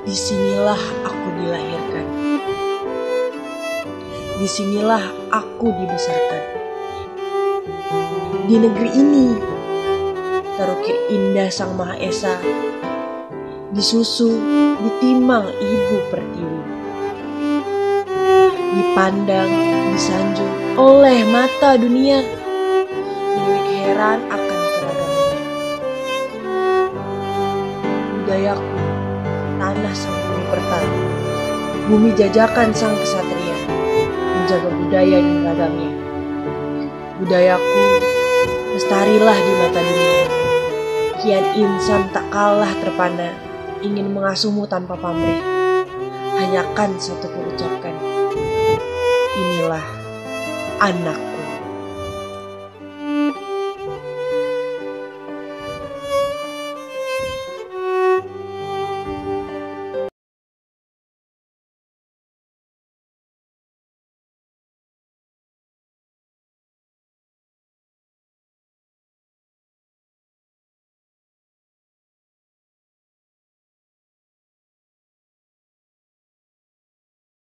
Di sinilah aku dilahirkan. Di sinilah aku dibesarkan. Di negeri ini, terukir indah Sang Maha Esa, disusu, ditimang ibu pertiwi. Dipandang, disanjung oleh mata dunia, Dewi heran akan keragamannya. Budayaku, tanah sang bumi pertama, bumi jajakan sang kesatria, menjaga budaya dan ragamnya. Budayaku, lestarilah di mata dunia. Kian insan tak kalah terpana, ingin mengasuhmu tanpa pamrih. Hanya kan satu ku ucapkan, inilah anak